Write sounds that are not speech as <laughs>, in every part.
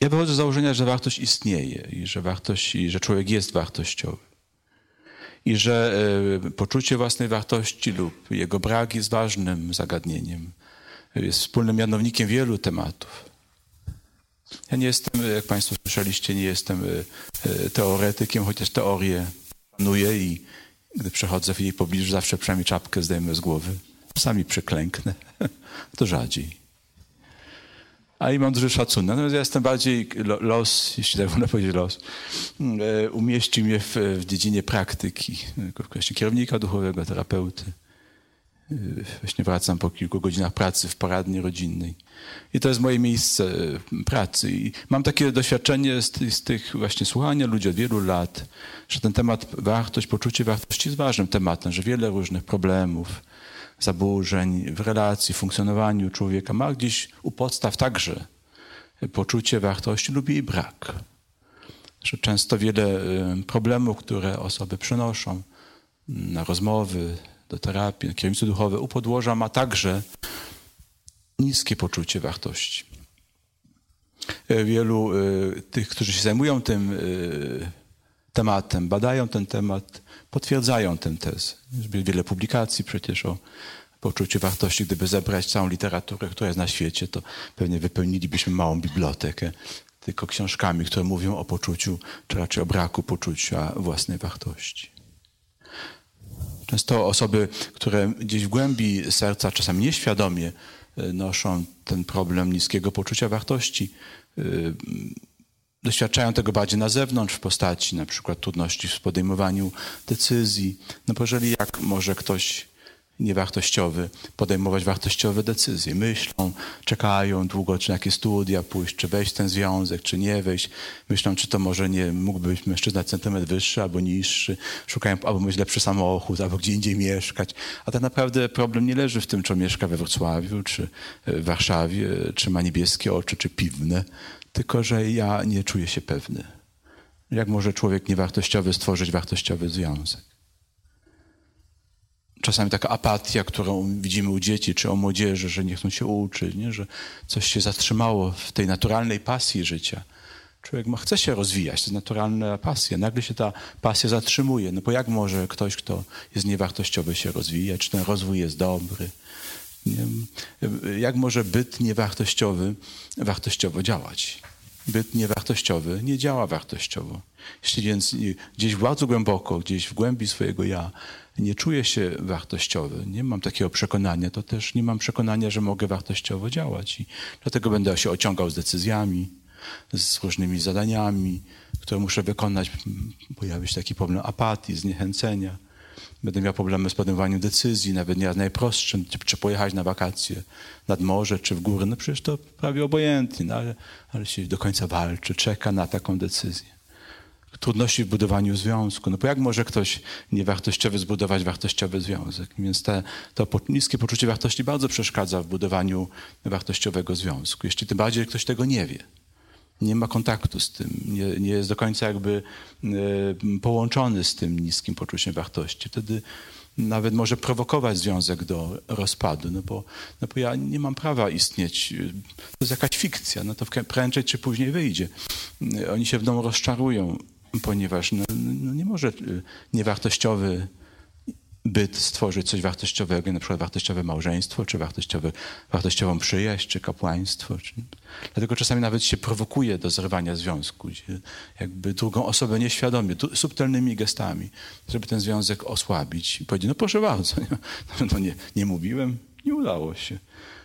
Ja wychodzę z założenia, że wartość istnieje i że, wartość, i że człowiek jest wartościowy. I że y, poczucie własnej wartości lub jego brak jest ważnym zagadnieniem. Jest wspólnym mianownikiem wielu tematów. Ja nie jestem, jak Państwo słyszeliście, nie jestem teoretykiem, chociaż teorię panuję i gdy przechodzę w jej pobliżu, zawsze przynajmniej czapkę zdejmę z głowy. Czasami przyklęknę, <laughs> to rzadziej. A i mam duży szacunek. Natomiast ja jestem bardziej los, jeśli tak można powiedzieć los, e, umieścił mnie w, w dziedzinie praktyki, w kierownika duchowego, terapeuty. E, właśnie wracam po kilku godzinach pracy w poradni rodzinnej. I to jest moje miejsce e, pracy. I mam takie doświadczenie z, z tych właśnie słuchania ludzi od wielu lat, że ten temat wartość, poczucie wartości jest ważnym tematem, że wiele różnych problemów, zaburzeń w relacji, funkcjonowaniu człowieka ma gdzieś u podstaw także poczucie wartości lub jej brak. Że często wiele e, problemów, które osoby przynoszą na rozmowy, do terapii, na kierownictwo duchowe, u podłoża ma także niskie poczucie wartości. E, wielu e, tych, którzy się zajmują tym tematem, badają ten temat, potwierdzają tę tezę. Wiele publikacji przecież o poczuciu wartości. Gdyby zebrać całą literaturę, która jest na świecie, to pewnie wypełnilibyśmy małą bibliotekę tylko książkami, które mówią o poczuciu, czy raczej o braku poczucia własnej wartości. Często osoby, które gdzieś w głębi serca, czasami nieświadomie, e, noszą ten problem niskiego poczucia wartości, e, doświadczają tego bardziej na zewnątrz w postaci na przykład trudności w podejmowaniu decyzji. No bo jeżeli jak może ktoś niewartościowy podejmować wartościowe decyzje. Myślą, czekają długo, czy na jakie studia pójść, czy wejść w ten związek, czy nie wejść. Myślą, czy to może nie mógłby być mężczyzna centymetr wyższy albo niższy. Szukają albo mieć lepszy samochód, albo gdzie indziej mieszkać. A tak naprawdę problem nie leży w tym, czy mieszka we Wrocławiu, czy w Warszawie, czy ma niebieskie oczy, czy piwne. Tylko, że ja nie czuję się pewny. Jak może człowiek niewartościowy stworzyć wartościowy związek? czasami taka apatia, którą widzimy u dzieci czy o młodzieży, że nie chcą się uczyć, nie? że coś się zatrzymało w tej naturalnej pasji życia. Człowiek ma, chce się rozwijać, to jest naturalna pasja. Nagle się ta pasja zatrzymuje. No bo jak może ktoś, kto jest niewartościowy się rozwijać? Czy ten rozwój jest dobry? Jak może byt niewartościowy wartościowo działać? Byt niewartościowy nie działa wartościowo. Jeśli więc gdzieś bardzo głęboko, gdzieś w głębi swojego ja nie czuję się wartościowy, nie mam takiego przekonania, to też nie mam przekonania, że mogę wartościowo działać. I dlatego będę się ociągał z decyzjami, z różnymi zadaniami, które muszę wykonać. Pojawi się taki problem apatii, zniechęcenia. Będę miał problemy z podejmowaniem decyzji, nawet nie najprostszym, czy, czy pojechać na wakacje nad morze, czy w góry. No przecież to prawie obojętnie, no ale, ale się do końca walczy, czeka na taką decyzję trudności w budowaniu związku. No bo jak może ktoś niewartościowy zbudować wartościowy związek? Więc te, to niskie poczucie wartości bardzo przeszkadza w budowaniu wartościowego związku. Jeśli tym bardziej ktoś tego nie wie. Nie ma kontaktu z tym, nie, nie jest do końca jakby y, połączony z tym niskim poczuciem wartości. Wtedy nawet może prowokować związek do rozpadu, no bo, no bo ja nie mam prawa istnieć. To jest jakaś fikcja, no to prędzej czy później wyjdzie. Oni się w domu rozczarują ponieważ no, no nie może y, niewartościowy byt stworzyć coś wartościowego, na przykład wartościowe małżeństwo, czy wartościowe, wartościową przyjaźń, czy kapłaństwo. Czy... Dlatego czasami nawet się prowokuje do zerwania związku, jakby drugą osobę nieświadomie, subtelnymi gestami, żeby ten związek osłabić. I powiedzieć, no proszę bardzo, <laughs> nie, no nie, nie mówiłem, nie udało się.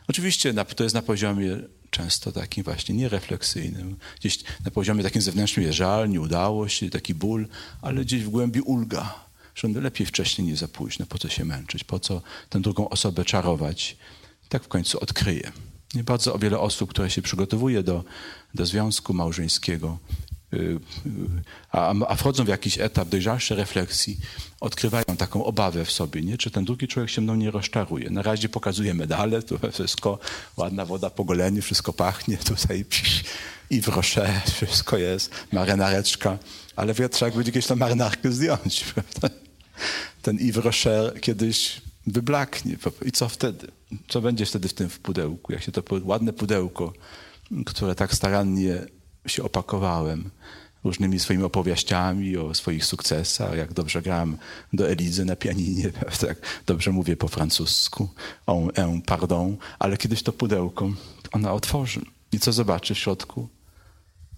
Oczywiście to jest na poziomie często takim właśnie nierefleksyjnym. Gdzieś na poziomie takim zewnętrznym jest żal, nie udało się, taki ból, ale gdzieś w głębi ulga, że lepiej wcześniej nie za późno, po co się męczyć, po co tę drugą osobę czarować. tak w końcu odkryje. Nie bardzo o wiele osób, które się przygotowuje do, do związku małżeńskiego, Y, a, a wchodzą w jakiś etap dojrzalszej refleksji, odkrywają taką obawę w sobie, nie? czy ten drugi człowiek się mną nie rozczaruje. Na razie pokazuje medale, tu <laughs> wszystko, ładna woda po goleniu, wszystko pachnie, tutaj i w rosze, wszystko jest, marynareczka, ale wie, trzeba będzie kiedyś tę marynarkę zdjąć. <laughs> Prawda? Ten Yves Rocher kiedyś wyblaknie. I co wtedy? Co będzie wtedy w tym w pudełku? Jak się to ładne pudełko, które tak starannie się opakowałem różnymi swoimi opowieściami o swoich sukcesach, jak dobrze gram do Elizy na pianinie, <laughs> jak dobrze mówię po francusku, on, pardon, ale kiedyś to pudełko ona otworzy i co zobaczy w środku?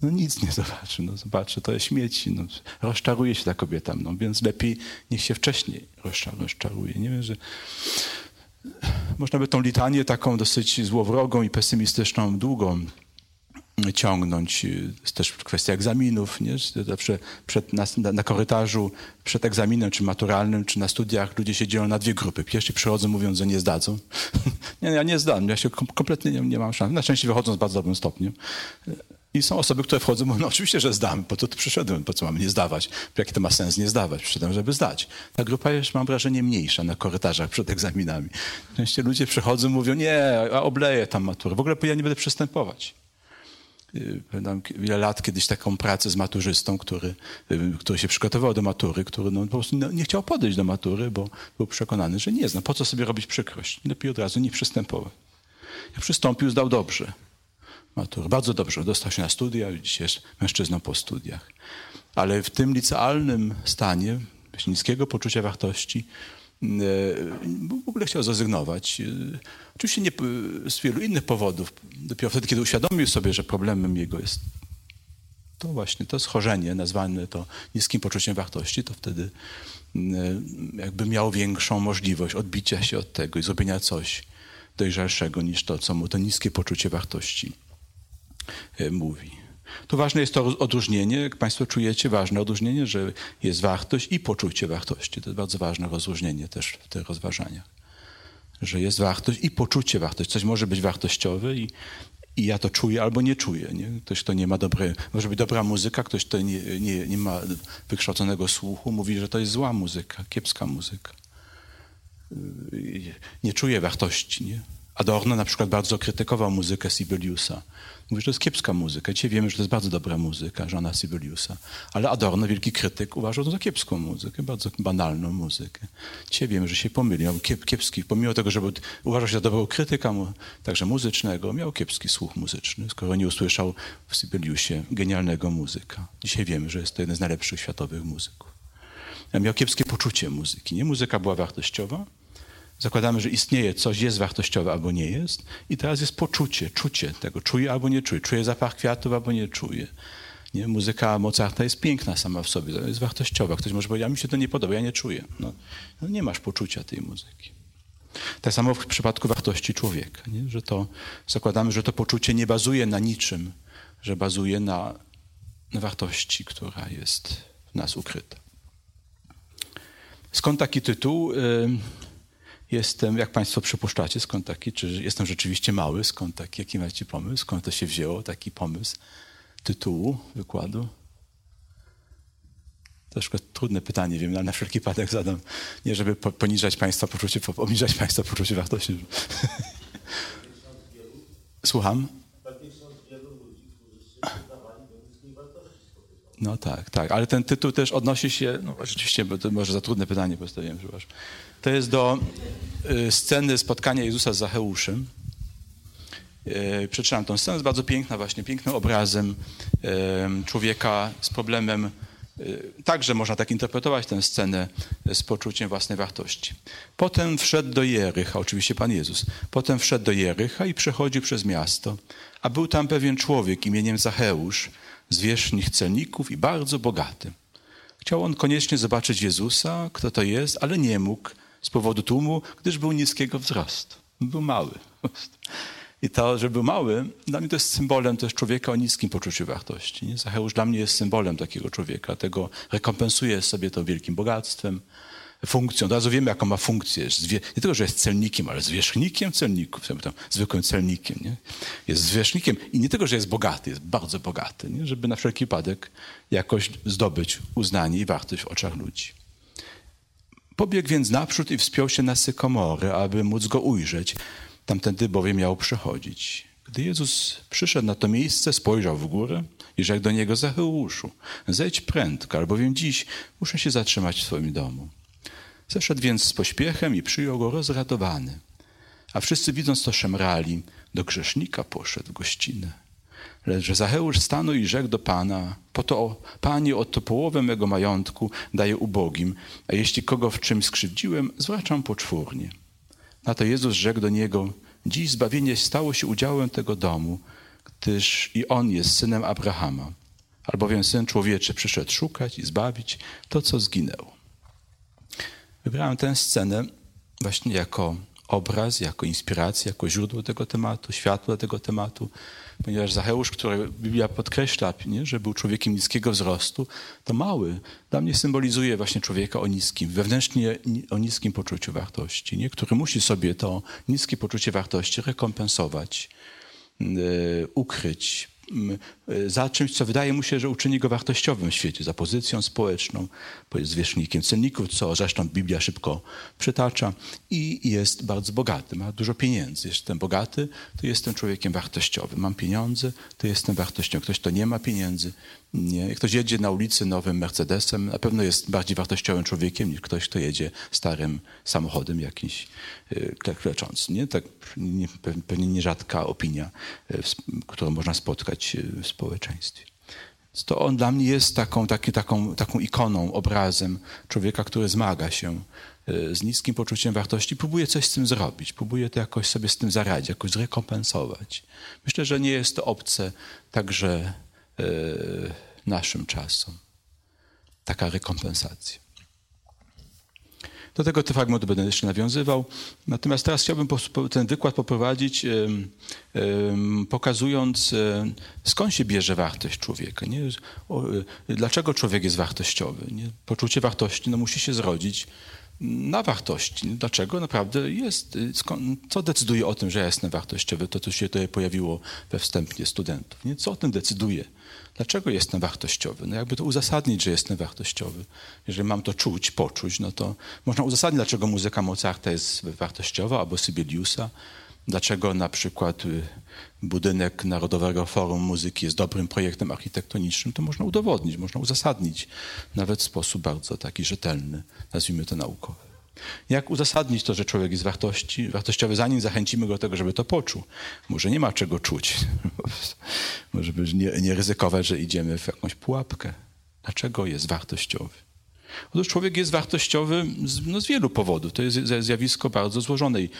No nic nie zobaczy, no zobaczy, to jest śmieci, no, rozczaruje się ta kobieta mną, więc lepiej niech się wcześniej rozczaruje. Nie wiem, że można by tą litanię taką dosyć złowrogą i pesymistyczną, długą ciągnąć. Jest też kwestia egzaminów. Nie? Zawsze przed, na, na, korytarzu przed egzaminem, czy maturalnym, czy na studiach ludzie się dzielą na dwie grupy. Pierwsi przychodzą mówiąc, że nie zdadzą. <laughs> nie, ja nie zdam, ja się kompletnie nie, nie mam szans. Na szczęście wychodzą z bardzo dobrym stopniem. I są osoby, które wchodzą, mówią, no oczywiście, że zdam, po to tu przyszedłem, po co mam nie zdawać, jaki to ma sens nie zdawać, przyszedłem, żeby zdać. Ta grupa jest, mam wrażenie, mniejsza na korytarzach przed egzaminami. Częściej ludzie przychodzą, mówią, nie, a obleję tam maturę, w ogóle ja nie będę przystępować. Y, pamiętam wiele lat kiedyś taką pracę z maturzystą, który, y, który się przygotował do matury, który no, po prostu nie chciał podejść do matury, bo był przekonany, że nie zna. Po co sobie robić przykrość? Lepiej od razu nie przystępował. Jak przystąpił, zdał dobrze Bardzo dobrze. Dostał się na studia, dzisiaj jest mężczyzną po studiach. Ale w tym licealnym stanie, niskiego poczucia wartości, e, w ogóle chciał zrezygnować. E, oczywiście nie z wielu innych powodów. Dopiero wtedy, kiedy uświadomił sobie, że problemem jego jest to właśnie to schorzenie, nazwane to niskim poczuciem wartości, to wtedy e, jakby miał większą możliwość odbicia się od tego i zrobienia coś dojrzalszego niż to, co mu to niskie poczucie wartości mówi. Tu ważne jest to odróżnienie, jak Państwo czujecie, ważne odróżnienie, że jest wartość i poczucie wartości. To jest bardzo ważne rozróżnienie też w tych rozważaniach. Że jest wartość i poczucie wartości. Coś może być wartościowe i, i ja to czuję albo nie czuję. Nie? Ktoś, kto nie ma dobrej, może być dobra muzyka, ktoś, kto nie, nie, nie ma wykształconego słuchu, mówi, że to jest zła muzyka, kiepska muzyka. Nie czuje wartości. Nie? Adorno na przykład bardzo krytykował muzykę Sibeliusa. Mówi, że to jest kiepska muzyka. Dzisiaj wiemy, że to jest bardzo dobra muzyka Żona Sibeliusa. Ale Adorno, wielki krytyk, uważał to za kiepską muzykę, bardzo banalną muzykę. Dzisiaj wiemy, że się pomylił. Kiep, kiepski, pomimo tego, że uważał się za dobrego krytyka, także muzycznego, miał kiepski słuch muzyczny, skoro nie usłyszał w Sibeliusie genialnego muzyka. Dzisiaj wiemy, że jest to jeden z najlepszych światowych muzyków. Miał kiepskie poczucie muzyki. Nie muzyka była wartościowa, Zakładamy, że istnieje coś, jest wartościowe albo nie jest. I teraz jest poczucie, czucie tego. Czuję albo nie czuję. Czuję zapach kwiatów albo nie czuję. Nie? Muzyka Mozarta jest piękna sama w sobie, jest wartościowa. Ktoś może powiedzieć, a mi się to nie podoba, ja nie czuję. No, no nie masz poczucia tej muzyki. Tak samo w przypadku wartości człowieka, nie? że to zakładamy, że to poczucie nie bazuje na niczym, że bazuje na, na wartości, która jest w nas ukryta. Skąd taki tytuł? Jestem, jak Państwo przypuszczacie, skąd taki, czy jestem rzeczywiście mały, skąd taki, jaki macie pomysł, skąd to się wzięło, taki pomysł tytułu wykładu? Troszkę trudne pytanie, wiem, ale na wszelki wypadek zadam, nie żeby poniżać Państwa poczucie, obniżać Państwa poczucie wartości. Słucham? No tak, tak, ale ten tytuł też odnosi się, no rzeczywiście, bo to może za trudne pytanie postawiłem, przepraszam. To jest do y, sceny spotkania Jezusa z Zacheuszem. Y, przeczytam tę scenę, jest bardzo piękna właśnie, pięknym obrazem y, człowieka z problemem, także można tak interpretować tę scenę z poczuciem własnej wartości. Potem wszedł do Jerycha, oczywiście Pan Jezus, potem wszedł do Jerycha i przechodził przez miasto, a był tam pewien człowiek imieniem Zacheusz, zwierzchnych celników i bardzo bogaty. Chciał on koniecznie zobaczyć Jezusa, kto to jest, ale nie mógł, z powodu tłumu, gdyż był niskiego wzrostu. Był mały. I to, że był mały, dla mnie to jest symbolem też człowieka o niskim poczuciu wartości. Nie? Zacheusz dla mnie jest symbolem takiego człowieka. Tego rekompensuje sobie to wielkim bogactwem, funkcją. Od razu wiemy, jaką ma funkcję. Nie tylko, że jest celnikiem, ale zwierzchnikiem celników, tam, zwykłym celnikiem. Nie? Jest zwierzchnikiem i nie tylko, że jest bogaty, jest bardzo bogaty, nie? żeby na wszelki wypadek jakoś zdobyć uznanie i wartość w oczach ludzi. Pobiegł więc naprzód i wspiął się na sykomory, aby móc go ujrzeć. Tamtędy bowiem miał przechodzić. Gdy Jezus przyszedł na to miejsce, spojrzał w górę i rzekł do niego, Zacheuszu, zejdź prędko, albowiem dziś muszę się zatrzymać w swoim domu. Zeszedł więc z pośpiechem i przyjął go rozradowany. A wszyscy widząc to szemrali, do grzesznika poszedł w gościnę. Lecz Zacheusz stanął i rzekł do Pana, po to, Panie, oto połowę mego majątku daję ubogim, a jeśli kogo w czym skrzywdziłem, zwracam poczwórnie. Na to Jezus rzekł do niego, dziś zbawienie stało się udziałem tego domu, gdyż i on jest synem Abrahama. Albowiem Syn Człowieczy przyszedł szukać i zbawić to, co zginęło. Wybrałem tę scenę właśnie jako obraz, jako inspirację, jako źródło tego tematu, światło tego tematu, ponieważ Zacheusz, który Biblia podkreśla, nie, że był człowiekiem niskiego wzrostu, to mały dla mnie symbolizuje właśnie człowieka o niskim, wewnętrznie o niskim poczuciu wartości, nie, który musi sobie to niskie poczucie wartości rekompensować, yy, ukryć, Y, za czymś, co wydaje mu się, że uczyni go wartościowym w świecie, za pozycją społeczną, jest zwierzchnikiem cenników, co zresztą Biblia szybko przytacza i jest bardzo bogaty, ma dużo pieniędzy. Jestem bogaty, to jestem człowiekiem wartościowym. Mam pieniądze, to jestem wartościowym. Ktoś, kto nie ma pieniędzy, nie. Ktoś jedzie na ulicy nowym Mercedesem, na pewno jest bardziej wartościowym człowiekiem niż ktoś, kto jedzie starym samochodem jakimś y, kleczącym. Tak, nie, pewnie nierzadka opinia, y, którą można spotkać w społeczeństwie społeczeństwie. To on dla mnie jest taką, taki, taką, taką ikoną, obrazem człowieka, który zmaga się e, z niskim poczuciem wartości, próbuje coś z tym zrobić, próbuje to jakoś sobie z tym zaradzić, jakoś zrekompensować. Myślę, że nie jest to obce także e, naszym czasom. Taka rekompensacja. Do tego te fragmenty będę jeszcze nawiązywał. Natomiast teraz chciałbym ten wykład poprowadzić, pokazując, e, skąd się bierze wartość człowieka. Nie? E, dlaczego człowiek jest wartościowy? Nie? Poczucie wartości no, musi się zrodzić na wartości. Dlaczego naprawdę jest, e, co decyduje o tym, że jestem wartościowy? To, co się tutaj pojawiło we wstępie studentów. Nie? Co o tym decyduje? Dlaczego jestem wartościowy? No jakby to uzasadnić, że jestem wartościowy. Jeżeli mam to czuć, poczuć, no to można uzasadnić, dlaczego muzyka Mozarta jest wartościowa albo Sybeliusa, dlaczego na przykład y, budynek Narodowego Forum Muzyki jest dobrym projektem architektonicznym, to można udowodnić, można uzasadnić, nawet w sposób bardzo taki rzetelny, nazwijmy to naukowy. Jak uzasadnić to, że człowiek jest wartości, wartościowy, zanim zachęcimy go do tego, żeby to poczuł? Może nie ma czego czuć. <laughs> Może nie, nie ryzykować, że idziemy w jakąś pułapkę. Dlaczego jest wartościowy? Otóż człowiek jest wartościowy z, no, z wielu powodów. To jest zjawisko bardzo złożone i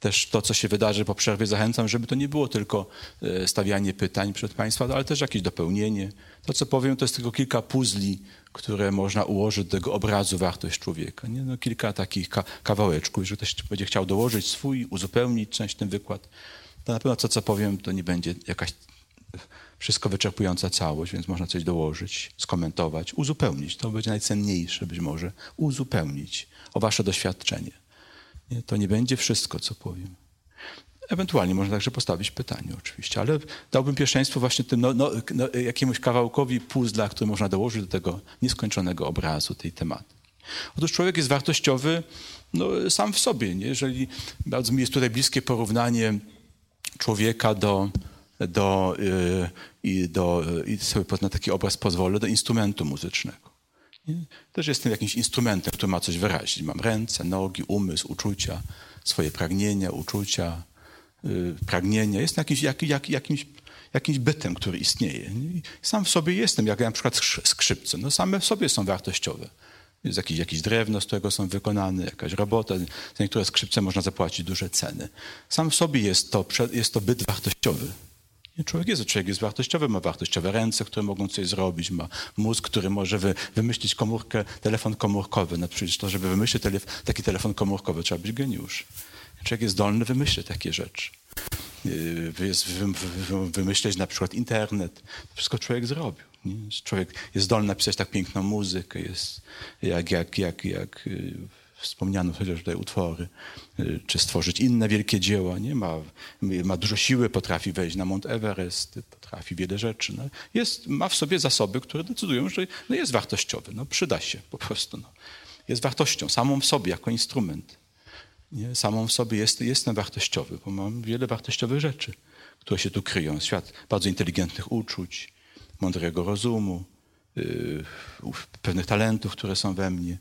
też to, co się wydarzy po przerwie, zachęcam, żeby to nie było tylko e, stawianie pytań przed Państwa, ale też jakieś dopełnienie. To, co powiem, to jest tylko kilka puzli, które można ułożyć do tego obrazu wartość człowieka. Nie? No, kilka takich ka kawałeczków. Jeżeli ktoś będzie chciał dołożyć swój, uzupełnić część ten wykład, to na pewno to, co powiem, to nie będzie jakaś wszystko wyczerpująca całość, więc można coś dołożyć, skomentować, uzupełnić. To będzie najcenniejsze być może. Uzupełnić o wasze doświadczenie. Nie? To nie będzie wszystko, co powiem. Ewentualnie można także postawić pytanie oczywiście, ale dałbym pierwszeństwo właśnie tym no, no, no, jakiemuś kawałkowi puzzla, który można dołożyć do tego nieskończonego obrazu tej tematyki. Otóż człowiek jest wartościowy no, sam w sobie. Nie? Jeżeli bardzo mi jest tutaj bliskie porównanie człowieka do, do, yy, i do i sobie na taki obraz pozwolę, do instrumentu muzycznego. Też jestem jakimś instrumentem, który ma coś wyrazić. Mam ręce, nogi, umysł, uczucia, swoje pragnienia, uczucia, yy, pragnienia. Jestem jakiś, jak, jak, jakimś, jakimś bytem, który istnieje. Sam w sobie jestem, jak na przykład skrzypce. No same w sobie są wartościowe. Jest jakieś, jakieś drewno, z którego są wykonane, jakaś robota. Za niektóre skrzypce można zapłacić duże ceny. Sam w sobie jest to, jest to byt wartościowy. Człowiek jest, człowiek jest wartościowy, ma wartościowe ręce, które mogą coś zrobić, ma mózg, który może wy, wymyślić komórkę, telefon komórkowy. No przecież to, żeby wymyślić telef taki telefon komórkowy, trzeba być geniusz. Człowiek jest zdolny wymyślić takie rzeczy. Yy, jest wymyśleć na przykład internet. Wszystko człowiek zrobił. Nie? Człowiek jest zdolny napisać tak piękną muzykę, jest jak, jak, jak, jak yy, wspomniano chociaż tutaj utwory, y, czy stworzyć inne wielkie dzieła. Nie? Ma, ma dużo siły, potrafi wejść na Mount Everest, potrafi wiele rzeczy. No. Jest, ma w sobie zasoby, które decydują, że no jest wartościowy, no, przyda się po prostu. No. Jest wartością samą w sobie, jako instrument. Nie? Samą w sobie jest, jestem wartościowy, bo mam wiele wartościowych rzeczy, które się tu kryją. Świat bardzo inteligentnych uczuć, mądrego rozumu, yy, pewnych talentów, które są we mnie.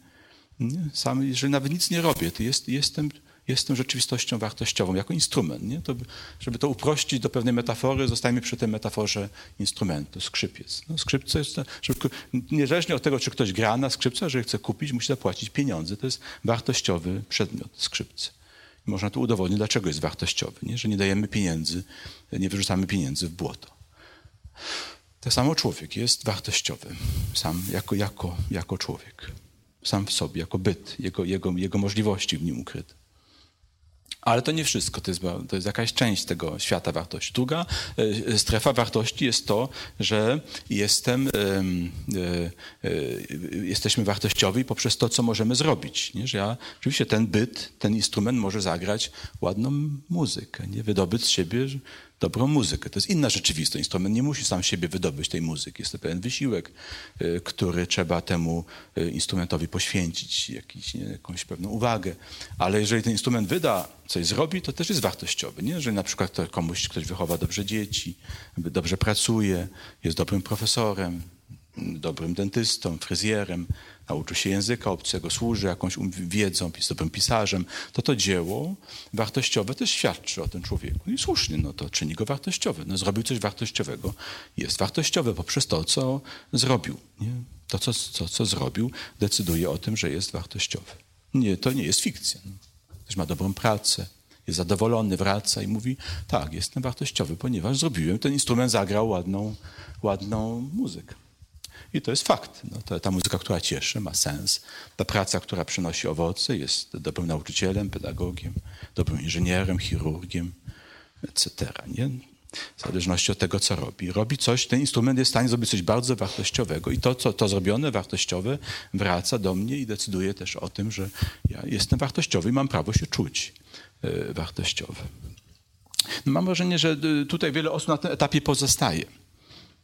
Nie? Sam, jeżeli nawet nic nie robię, to jest, jestem, jest tą rzeczywistością wartościową, jako instrument. Nie? To, żeby to uprościć do pewnej metafory, zostajemy przy tej metaforze instrumentu, skrzypiec. No, skrzypce jest, żeby, niezależnie od tego, czy ktoś gra na skrzypce, jeżeli chce kupić, musi zapłacić pieniądze. To jest wartościowy przedmiot skrzypce. Można to udowodnić, dlaczego jest wartościowy, nie? że nie dajemy pieniędzy, nie wyrzucamy pieniędzy w błoto. Tak samo człowiek jest wartościowy, sam jako, jako, jako człowiek, sam w sobie, jako byt, jego, jego, jego możliwości w nim ukryte. Ale to nie wszystko, to jest, to jest jakaś część tego świata wartości. Druga e, strefa wartości jest to, że jestem, e, e, jesteśmy wartościowi poprzez to, co możemy zrobić. Nie? Że ja, oczywiście ten byt, ten instrument może zagrać ładną muzykę, nie? wydobyć z siebie dobrą muzykę. To jest inna rzeczywistość. Instrument nie musi sam siebie wydobyć tej muzyki. Jest to pewien wysiłek, y, który trzeba temu y, instrumentowi poświęcić, jakiś, nie, jakąś pewną uwagę. Ale jeżeli ten instrument wyda, coś zrobi, to też jest wartościowy. Nie? Jeżeli na przykład komuś ktoś wychowa dobrze dzieci, dobrze pracuje, jest dobrym profesorem, dobrym dentystą, fryzjerem, nauczy się języka obcego, służy jakąś um, wiedzą, jest dobrym pisarzem, to to dzieło wartościowe też świadczy o tym człowieku. No I słusznie, no to czyni go wartościowy. No, zrobił coś wartościowego. Jest wartościowe poprzez to, co zrobił. Nie? To, co, co, co zrobił, decyduje o tym, że jest wartościowy. Nie, to nie jest fikcja. No. Ktoś ma dobrą pracę, jest zadowolony, wraca i mówi, tak, jestem wartościowy, ponieważ zrobiłem, ten instrument zagrał ładną, ładną muzykę. I to jest fakt. No, to, ta muzyka, która cieszy, ma sens. Ta praca, która przynosi owoce, jest dobrym nauczycielem, pedagogiem, dobrym inżynierem, chirurgiem, etc. Nie? W zależności od tego, co robi. Robi coś, ten instrument jest w stanie zrobić coś bardzo wartościowego i to, co to zrobione, wartościowe, wraca do mnie i decyduje też o tym, że ja jestem wartościowy i mam prawo się czuć y, wartościowy. No, mam wrażenie, że y, tutaj wiele osób na tym etapie pozostaje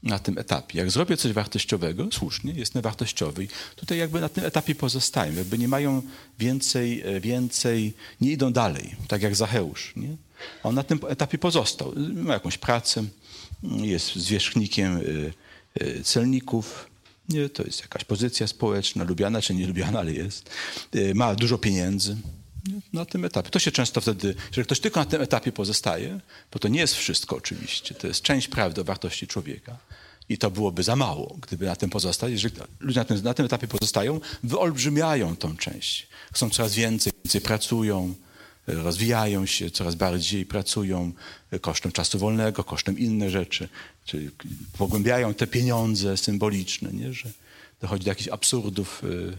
na tym etapie. Jak zrobię coś wartościowego, słusznie, jestem wartościowy. Tutaj jakby na tym etapie pozostają, jakby nie mają więcej, e, więcej, nie idą dalej, tak jak Zacheusz. Nie? On na tym etapie pozostał. Ma jakąś pracę, jest zwierzchnikiem e, e, celników, nie, to jest jakaś pozycja społeczna, lubiana czy nielubiana, ale jest. Ma dużo pieniędzy na tym etapie. To się często wtedy, jeżeli ktoś tylko na tym etapie pozostaje, bo to nie jest wszystko oczywiście, to jest część prawdy o wartości człowieka. I to byłoby za mało, gdyby na tym pozostać. Jeżeli ludzie na tym, na tym etapie pozostają, wyolbrzymiają tą część. Chcą coraz więcej, więcej pracują, rozwijają się coraz bardziej, pracują kosztem czasu wolnego, kosztem innych rzeczy, czyli pogłębiają te pieniądze symboliczne, nie? że dochodzi do jakichś absurdów y,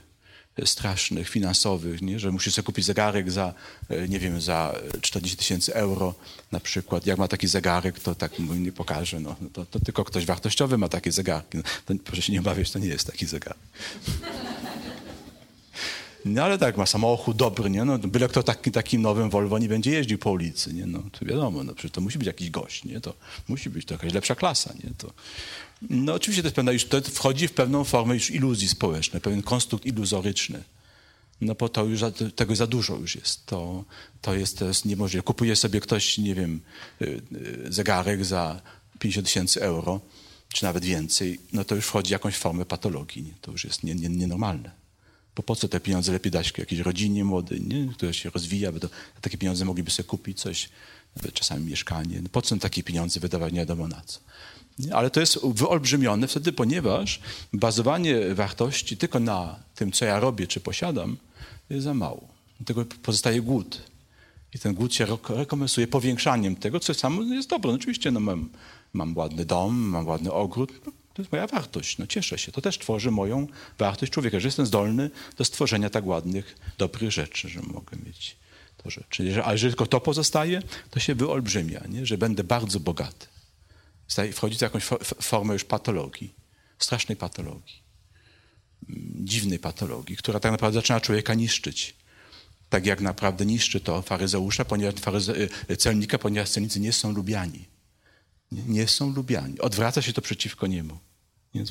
strasznych, finansowych, nie? że musi sobie kupić zegarek za, e, nie wiem, za 40 tysięcy euro na przykład. Jak ma taki zegarek, to tak mu nie pokaże. No, to, to tylko ktoś wartościowy ma takie zegarki. No, to, proszę się nie obawiać, to nie jest taki zegarek. No ale tak, ma samochód dobry, nie? No, byle kto taki, takim nowym Volvo nie będzie jeździł po ulicy, nie? No, to wiadomo, no, przecież to musi być jakiś gość, nie? To musi być to jakaś lepsza klasa, nie? To, no oczywiście to jest pewna, już to wchodzi w pewną formę już iluzji społecznej, pewien konstrukt iluzoryczny. No bo to już tego za dużo już jest. To, to jest, jest niemożliwe. Kupuje sobie ktoś, nie wiem, y, y, zegarek za 50 tysięcy euro, czy nawet więcej, no to już wchodzi w jakąś formę patologii. Nie? To już jest nie, nie, nienormalne. Bo po co te pieniądze lepiej dać jakiejś rodzinie młodej, nie? która się rozwija, by to, takie pieniądze mogliby sobie kupić coś, czasami mieszkanie. No po co takie pieniądze wydawać nie wiadomo na co. Ale to jest wyolbrzymione wtedy, ponieważ bazowanie wartości tylko na tym, co ja robię czy posiadam, jest za mało. Dlatego pozostaje głód. I ten głód się rekompensuje powiększaniem tego, co samo jest dobre. No oczywiście no mam, mam ładny dom, mam ładny ogród. To jest moja wartość. No cieszę się. To też tworzy moją wartość człowieka, że jestem zdolny do stworzenia tak ładnych, dobrych rzeczy, że mogę mieć to rzeczy. A jeżeli tylko to pozostaje, to się wyolbrzymia, nie? że będę bardzo bogaty wchodzi w jakąś formę już patologii, strasznej patologii, mm, dziwnej patologii, która tak naprawdę zaczyna człowieka niszczyć. Tak jak naprawdę niszczy to faryzeusza, ponieważ faryze, y, celnika, ponieważ celnicy nie są lubiani. Nie, są lubiani. Odwraca się to przeciwko niemu. Nie?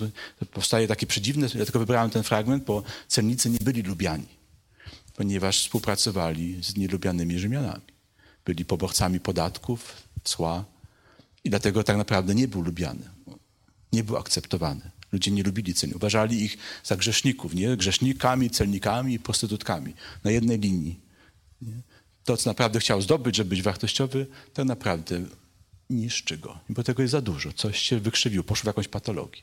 Powstaje takie przedziwne, ja tylko wybrałem ten fragment, bo celnicy nie byli lubiani, ponieważ współpracowali z nielubianymi Rzymianami. Byli poborcami podatków, cła, i dlatego tak naprawdę nie był lubiany. Nie był akceptowany. Ludzie nie lubili celników. Uważali ich za grzeszników, nie? Grzesznikami, celnikami, prostytutkami. Na jednej linii. Nie? to, co naprawdę chciał zdobyć, żeby być wartościowy, to naprawdę niszczy go. Bo tego jest za dużo. Coś się wykrzywiło, poszło w jakąś patologię.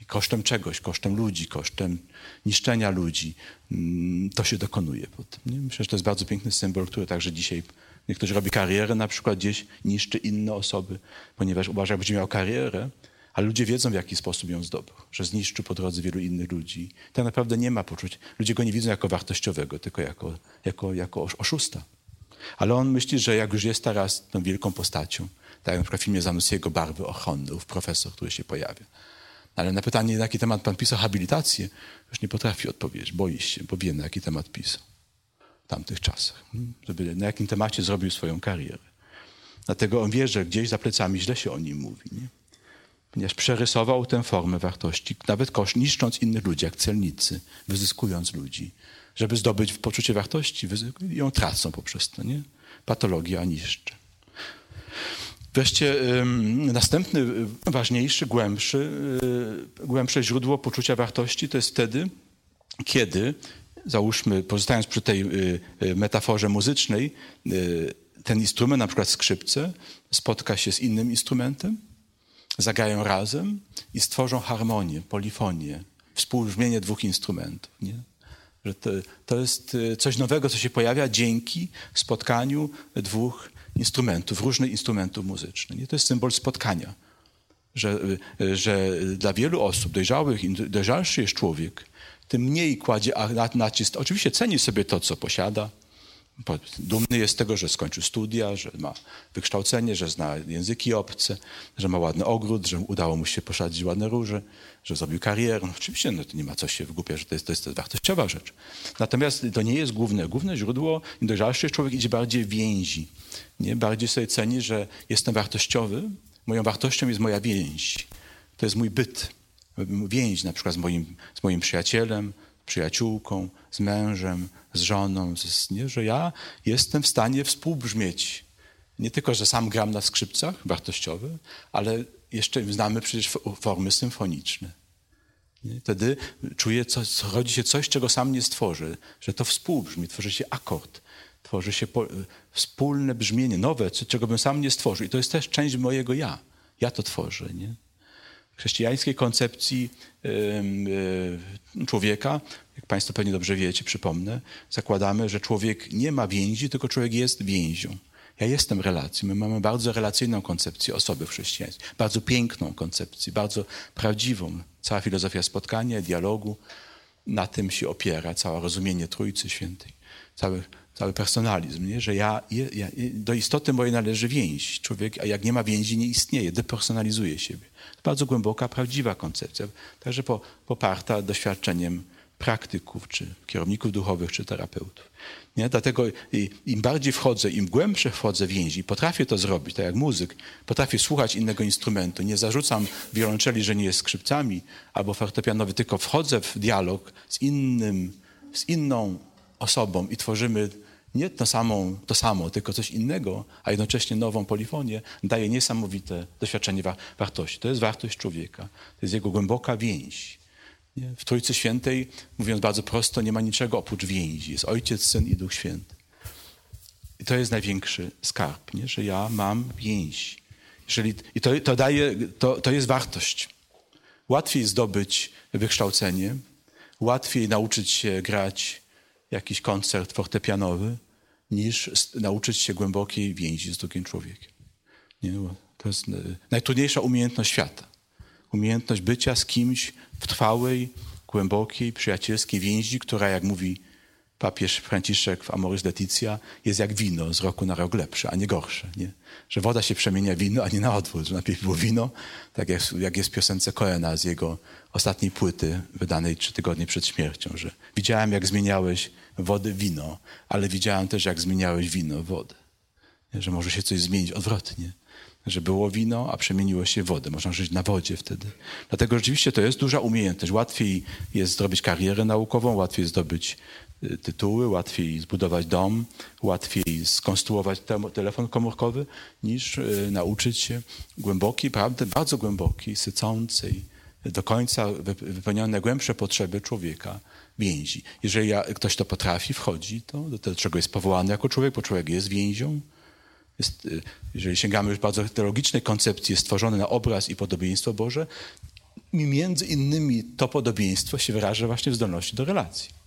I kosztem czegoś, kosztem ludzi, kosztem niszczenia ludzi, mm, to się dokonuje? Myślę, że to jest bardzo piękny symbol, który także dzisiaj niektórzy robi karierę, na przykład gdzieś niszczy inne osoby, ponieważ uważa, że będzie miał karierę, ale ludzie wiedzą, w jaki sposób ją zdobył, że zniszczył po drodze wielu innych ludzi. Tak naprawdę nie ma poczucia. Ludzie go nie widzą jako wartościowego, tylko jako, jako, jako oszusta. Ale on myśli, że jak już jest teraz tą wielką postacią, tak jak na przykład w filmie Zanussiego Barwy Ochonów, profesor, który się pojawia. Ale na pytanie, na jaki temat pan pisał habilitację, już nie potrafi odpowiedzieć, boi się, bo wie, na jaki temat pisał w tamtych czasach. Hmm? Żeby, na jakim temacie zrobił swoją karierę. Dlatego on wie, że gdzieś za plecami źle się o nim mówi. Nie? Ponieważ przerysował tę formę wartości, nawet koszt, niszcząc innych ludzi, jak celnicy, wyzyskując ludzi, żeby zdobyć poczucie wartości, ją tracą poprzez to, nie? Patologia niszczy. Wreszcie następny, y, ważniejszy, głębszy, y, głębsze źródło poczucia wartości to jest wtedy, kiedy, załóżmy, pozostając przy tej y, metaforze muzycznej, ten instrument, na przykład skrzypce, spotka się z innym instrumentem, zagrają razem i stworzą harmonię, polifonię, współbrzmienie dwóch instrumentów. Nie? Że to, to jest coś nowego, co się pojawia dzięki spotkaniu dwóch instrumentów, różnych instrumentów muzycznych. Nie? To jest symbol spotkania, że, że dla wielu osób dojrzałych, dojrzalszy jest człowiek, tym mniej kładzie nacisk. Oczywiście ceni sobie to, co posiada, Dumny jest z tego, że skończył studia, że ma wykształcenie, że zna języki obce, że ma ładny ogród, że udało mu się posadzić ładne róże, że zrobił karierę. No oczywiście no, to nie ma co się wygłupiać, że to jest, to jest wartościowa rzecz. Natomiast to nie jest główne. Główne źródło, im dojrzalszy człowiek idzie bardziej więzi. Nie? Bardziej sobie ceni, że jestem wartościowy. Moją wartością jest moja więź. To jest mój byt. Więź na przykład z moim, z moim przyjacielem, przyjaciółką, z mężem, z żoną, z, nie, że ja jestem w stanie współbrzmieć. Nie tylko, że sam gram na skrzypcach wartościowe, ale jeszcze znamy przecież formy symfoniczne. Nie? Wtedy czuję, co, co, rodzi się coś, czego sam nie stworzę, że to współbrzmi, tworzy się akord, tworzy się po, wspólne brzmienie, nowe, czego bym sam nie stworzył. I to jest też część mojego ja. Ja to tworzę. Nie? Chrześcijańskiej koncepcji człowieka, jak Państwo pewnie dobrze wiecie, przypomnę, zakładamy, że człowiek nie ma więzi, tylko człowiek jest więzią. Ja jestem relacją. My mamy bardzo relacyjną koncepcję osoby w bardzo piękną koncepcję, bardzo prawdziwą. Cała filozofia spotkania, dialogu na tym się opiera, całe rozumienie Trójcy Świętej, cały personalizm, nie? że ja, ja, do istoty mojej należy więź. Człowiek, a jak nie ma więzi, nie istnieje, depersonalizuje siebie. To bardzo głęboka, prawdziwa koncepcja, także po, poparta doświadczeniem praktyków, czy kierowników duchowych, czy terapeutów. Nie? Dlatego im bardziej wchodzę, im głębsze wchodzę w więzi, potrafię to zrobić, tak jak muzyk, potrafię słuchać innego instrumentu, nie zarzucam wiolonczeli, że nie jest skrzypcami, albo fortepianowy, tylko wchodzę w dialog z innym, z inną osobą i tworzymy nie to, samą, to samo, tylko coś innego, a jednocześnie nową polifonię, daje niesamowite doświadczenie wa wartości. To jest wartość człowieka. To jest jego głęboka więź. Nie? W Trójcy Świętej, mówiąc bardzo prosto, nie ma niczego oprócz więzi. Jest Ojciec, Syn i Duch Święty. I to jest największy skarb, nie? że ja mam więź. Jeżeli, I to, to, daje, to, to jest wartość. Łatwiej zdobyć wykształcenie, łatwiej nauczyć się grać jakiś koncert fortepianowy, niż nauczyć się głębokiej więzi z drugim człowiekiem. Nie? To jest e, najtrudniejsza umiejętność świata. Umiejętność bycia z kimś w trwałej, głębokiej, przyjacielskiej więzi, która, jak mówi papież Franciszek w Amoris Laetitia, jest jak wino, z roku na rok lepsze, a nie gorsze. Nie? Że woda się przemienia w wino, a nie na odwrót. Że najpierw było wino, tak jak, jak jest w piosence Koena z jego ostatniej płyty, wydanej trzy tygodnie przed śmiercią, że widziałem, jak zmieniałeś wodę wino, ale widziałem też, jak zmieniałeś wino wodę. Nie? Że może się coś zmienić odwrotnie. Że było wino, a przemieniło się wodę. Można żyć na wodzie wtedy. Dlatego rzeczywiście to jest duża umiejętność. Łatwiej jest zrobić karierę naukową, łatwiej jest zdobyć tytuły, łatwiej zbudować dom, łatwiej skonstruować telefon komórkowy, niż y, nauczyć się głębokiej, prawdy, bardzo głębokiej, sycącej, do końca wypełnione najgłębsze potrzeby człowieka więzi. Jeżeli ktoś to potrafi, wchodzi, to do tego, czego jest powołany jako człowiek, bo człowiek jest więzią. Jest, y, jeżeli sięgamy już bardzo teologicznej koncepcji, jest stworzony na obraz i podobieństwo Boże, między innymi to podobieństwo się wyraża właśnie w zdolności do relacji.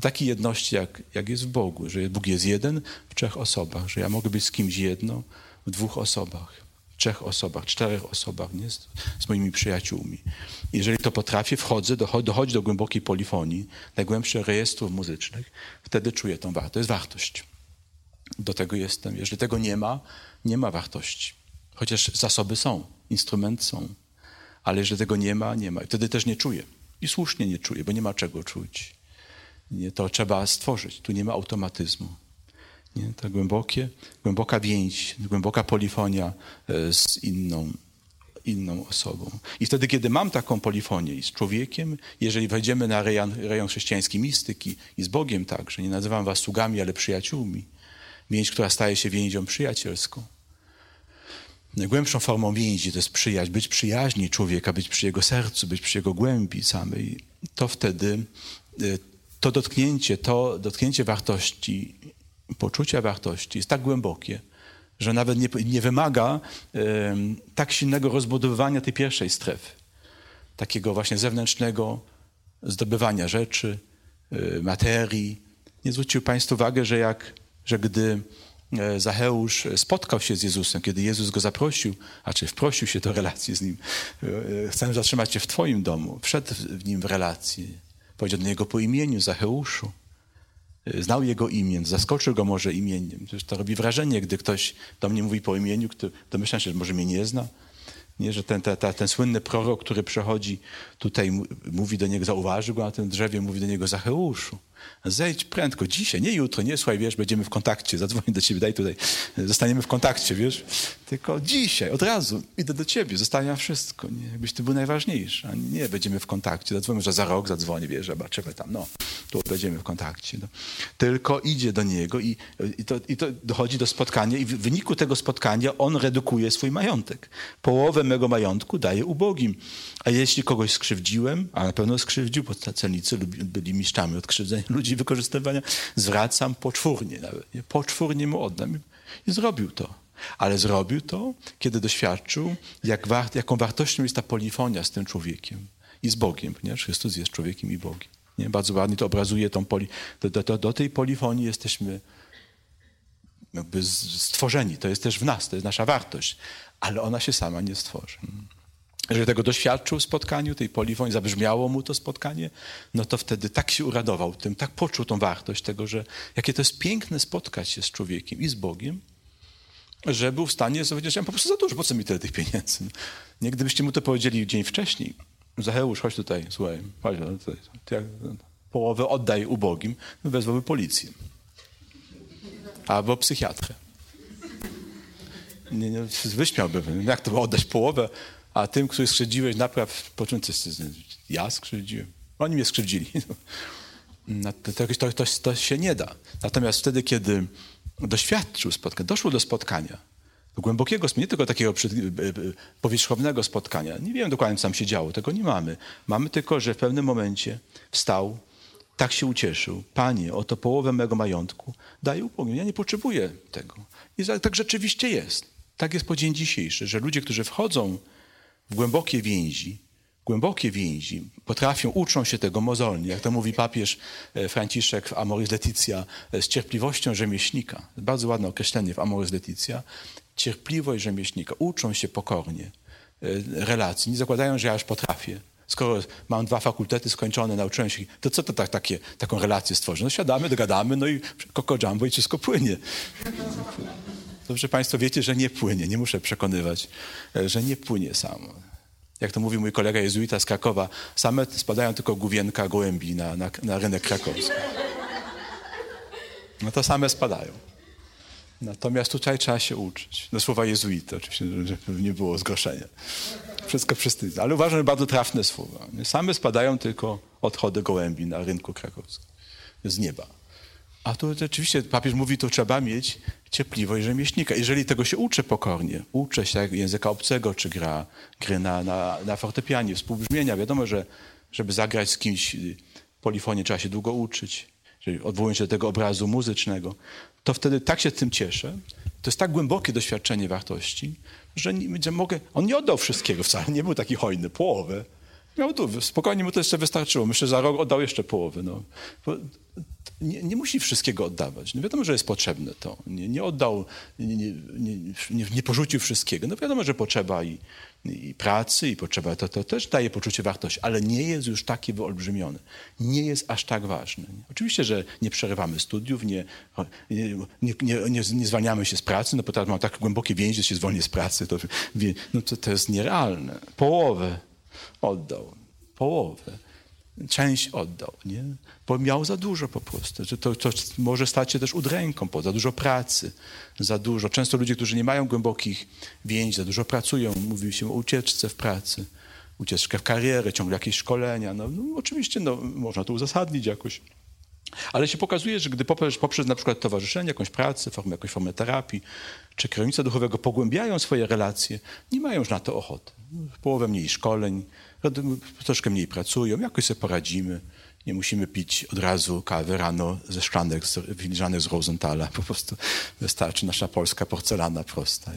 Takiej jedności, jak, jak jest w Bogu, że Bóg jest jeden w trzech osobach, że ja mogę być z kimś jedno w dwóch osobach, trzech osobach, czterech osobach, nie? Z, z moimi przyjaciółmi. Jeżeli to potrafię, wchodzę, dochodzi do głębokiej polifonii, najgłębszych rejestrów muzycznych, wtedy czuję tą wartość. To jest wartość. Do tego jestem. Jeżeli tego nie ma, nie ma wartości. Chociaż zasoby są, instrumenty są. Ale jeżeli tego nie ma, nie ma. Wtedy też nie czuję. I słusznie nie czuję, bo nie ma czego czuć. Nie, to trzeba stworzyć. Tu nie ma automatyzmu. Nie? To głębokie, głęboka więź, głęboka polifonia e, z inną, inną osobą. I wtedy, kiedy mam taką polifonię z człowiekiem, jeżeli wejdziemy na rejon, rejon chrześcijańskiej mistyki i z Bogiem także, nie nazywam was sługami, ale przyjaciółmi, więź, która staje się więzią przyjacielską. Najgłębszą formą więzi to jest przyjaźń, być przyjaźni człowieka, być przy jego sercu, być przy jego głębi samej. To wtedy y, to dotknięcie, to dotknięcie wartości, poczucia wartości jest tak głębokie, że nawet nie, nie wymaga um, tak silnego rozbudowywania tej pierwszej strefy. Takiego właśnie zewnętrznego zdobywania rzeczy, y, materii. Nie zwrócił Państwu uwagę, że jak że gdy e, Zacheusz spotkał się z Jezusem, kiedy Jezus go zaprosił, a czy wprosił się do relacji z nim, e, chcę zatrzymać cię w twoim domu, wszedł w nim w relację, powiedział do niego po imieniu Zacheuszu, znał jego imię, zaskoczył go może imieniem. To robi wrażenie, gdy ktoś do mnie mówi po imieniu, domyślam się, że może mnie nie zna, nie, że ten, ten, ten słynny prorok, który przechodzi tutaj, mówi do niego, zauważył go na tym drzewie, mówi do niego Zacheuszu. Zejdź prędko, dzisiaj, nie jutro, nie słuchaj, wiesz, będziemy w kontakcie, zadzwonię do ciebie, daj tutaj, zostaniemy w kontakcie, wiesz, tylko dzisiaj, od razu idę do ciebie, zostawiam wszystko, nie? jakbyś ty był najważniejszy, a nie będziemy w kontakcie, zadzwonię, że za rok zadzwonię, wiesz, zobaczymy tam, no, tu będziemy w kontakcie. No. Tylko idzie do niego i, i, to, i to dochodzi do spotkania i w wyniku tego spotkania on redukuje swój majątek. Połowę mego majątku daje ubogim. A jeśli kogoś skrzywdziłem, a na pewno skrzywdził, bo celnicy byli mistrzami od krzywdzenia ludzi, wykorzystywania, zwracam poczwórnie nawet. Nie? Poczwórnie mu oddam. I zrobił to. Ale zrobił to, kiedy doświadczył, jak wart, jaką wartością jest ta polifonia z tym człowiekiem i z Bogiem, ponieważ Chrystus jest człowiekiem i Bogiem. Nie? Bardzo ładnie to obrazuje tą poli... Do, do, do tej polifonii jesteśmy jakby stworzeni. To jest też w nas, to jest nasza wartość. Ale ona się sama nie stworzy. Jeżeli tego doświadczył w spotkaniu, tej polifonii, zabrzmiało mu to spotkanie, no to wtedy tak się uradował tym, tak poczuł tą wartość tego, że jakie to jest piękne spotkać się z człowiekiem i z Bogiem, że był w stanie powiedzieć, ja po prostu za dużo, po co mi tyle tych pieniędzy? Nie, gdybyście mu to powiedzieli dzień wcześniej, Zacheusz, chodź tutaj, słuchaj, chodź tutaj, jak, połowę oddaj ubogim, wezwałby policję. Albo psychiatrę. Nie, nie, wyśmiałby, jak to oddać połowę a tym, których skrzywdziłeś, napraw po czym ty, ja skrzywdziłem. Oni mnie skrzywdzili. <laughs> To, to, to, to, się nie da. Natomiast wtedy, kiedy doświadczył spotkania, doszło do spotkania, głębokiego, nie tylko takiego e, e, powierzchownego spotkania. Nie wiem dokładnie, co tam się działo, tego nie mamy. Mamy tylko, że w pewnym momencie wstał, tak się ucieszył. Panie, oto połowę mego majątku daj upomnieć. Ja nie potrzebuję tego. I tak rzeczywiście jest. Tak jest po dzień dzisiejszy, że ludzie, którzy wchodzą głębokie więzi, głębokie więzi, potrafią, uczą się tego mozolnie, jak to mówi papież e, Franciszek w Amoris Leticia, e, z cierpliwością rzemieślnika. Bardzo ładne określenie w Amoris Leticia. Cierpliwość rzemieślnika. Uczą się pokornie e, relacji. Nie zakładają, że ja już potrafię. Skoro mam dwa fakultety skończone, nauczyłem się, to co to tak, takie, taką relację stworzy? No siadamy, dogadamy, no i koko jumbo i wszystko płynie. Dobrze Państwo wiecie, że nie płynie. Nie muszę przekonywać, e, że nie płynie samo. Jak to mówi mój kolega jezuita z Krakowa, same spadają tylko główienka gołębi na, na, na rynek krakowski. No to same spadają. Natomiast tutaj trzeba się uczyć. Do słowa jezuita, oczywiście, żeby nie było zgorszenia. Wszystko wszyscy. Ale uważam, że bardzo trafne słowa. Same spadają tylko odchody gołębi na rynku krakowskim. Z nieba. A tu rzeczywiście papież mówi, to trzeba mieć cierpliwość rzemieślnika. Jeżeli tego się uczy pokornie, uczę się języka obcego, czy gra gry na, na, na fortepianie, współbrzmienia, wiadomo, że żeby zagrać z kimś polifonie trzeba się długo uczyć, czyli odwołując się do tego obrazu muzycznego, to wtedy tak się tym cieszę. To jest tak głębokie doświadczenie wartości, że, nie, że mogę. On nie oddał wszystkiego wcale, nie był taki hojny, połowę. Miał tu, spokojnie mu to jeszcze wystarczyło. Myślę, że za rok oddał jeszcze połowę. No. Nie, nie, musi wszystkiego oddawać. No wiadomo, że jest potrzebne to. Nie, nie oddał, nie, nie, nie, porzucił wszystkiego. No wiadomo, że potrzeba i, i pracy, i potrzeba to, to też daje poczucie wartości, ale nie jest już taki wyolbrzymiony. Nie jest aż tak ważny. Oczywiście, że nie przerywamy studiów, nie, nie, nie, zwalniamy się z pracy, no bo teraz mam tak głębokie więzi, że się zwolnię z pracy. To, no to, to jest nierealne. Połowę oddał. Połowę. Część oddał, nie? bo miał za dużo po prostu. To, to może stać się też udręką, bo za dużo pracy, za dużo. Często ludzie, którzy nie mają głębokich więzi, za dużo pracują, mówi się o ucieczce w pracy, ucieczkę w karierę, ciągle jakieś szkolenia. No, no oczywiście no, można to uzasadnić jakoś. Ale się pokazuje, że gdy poprzez, poprzez na przykład towarzyszenie, jakąś pracę, formę, jakąś formę terapii, czy kierownictwa duchowego pogłębiają swoje relacje, nie mają już na to ochoty. Połowę mniej szkoleń, troszkę mniej pracują, jakoś sobie poradzimy. Nie musimy pić od razu kawy rano ze szklanek, filiżanek z Rosenthala. Po prostu wystarczy nasza polska porcelana prosta,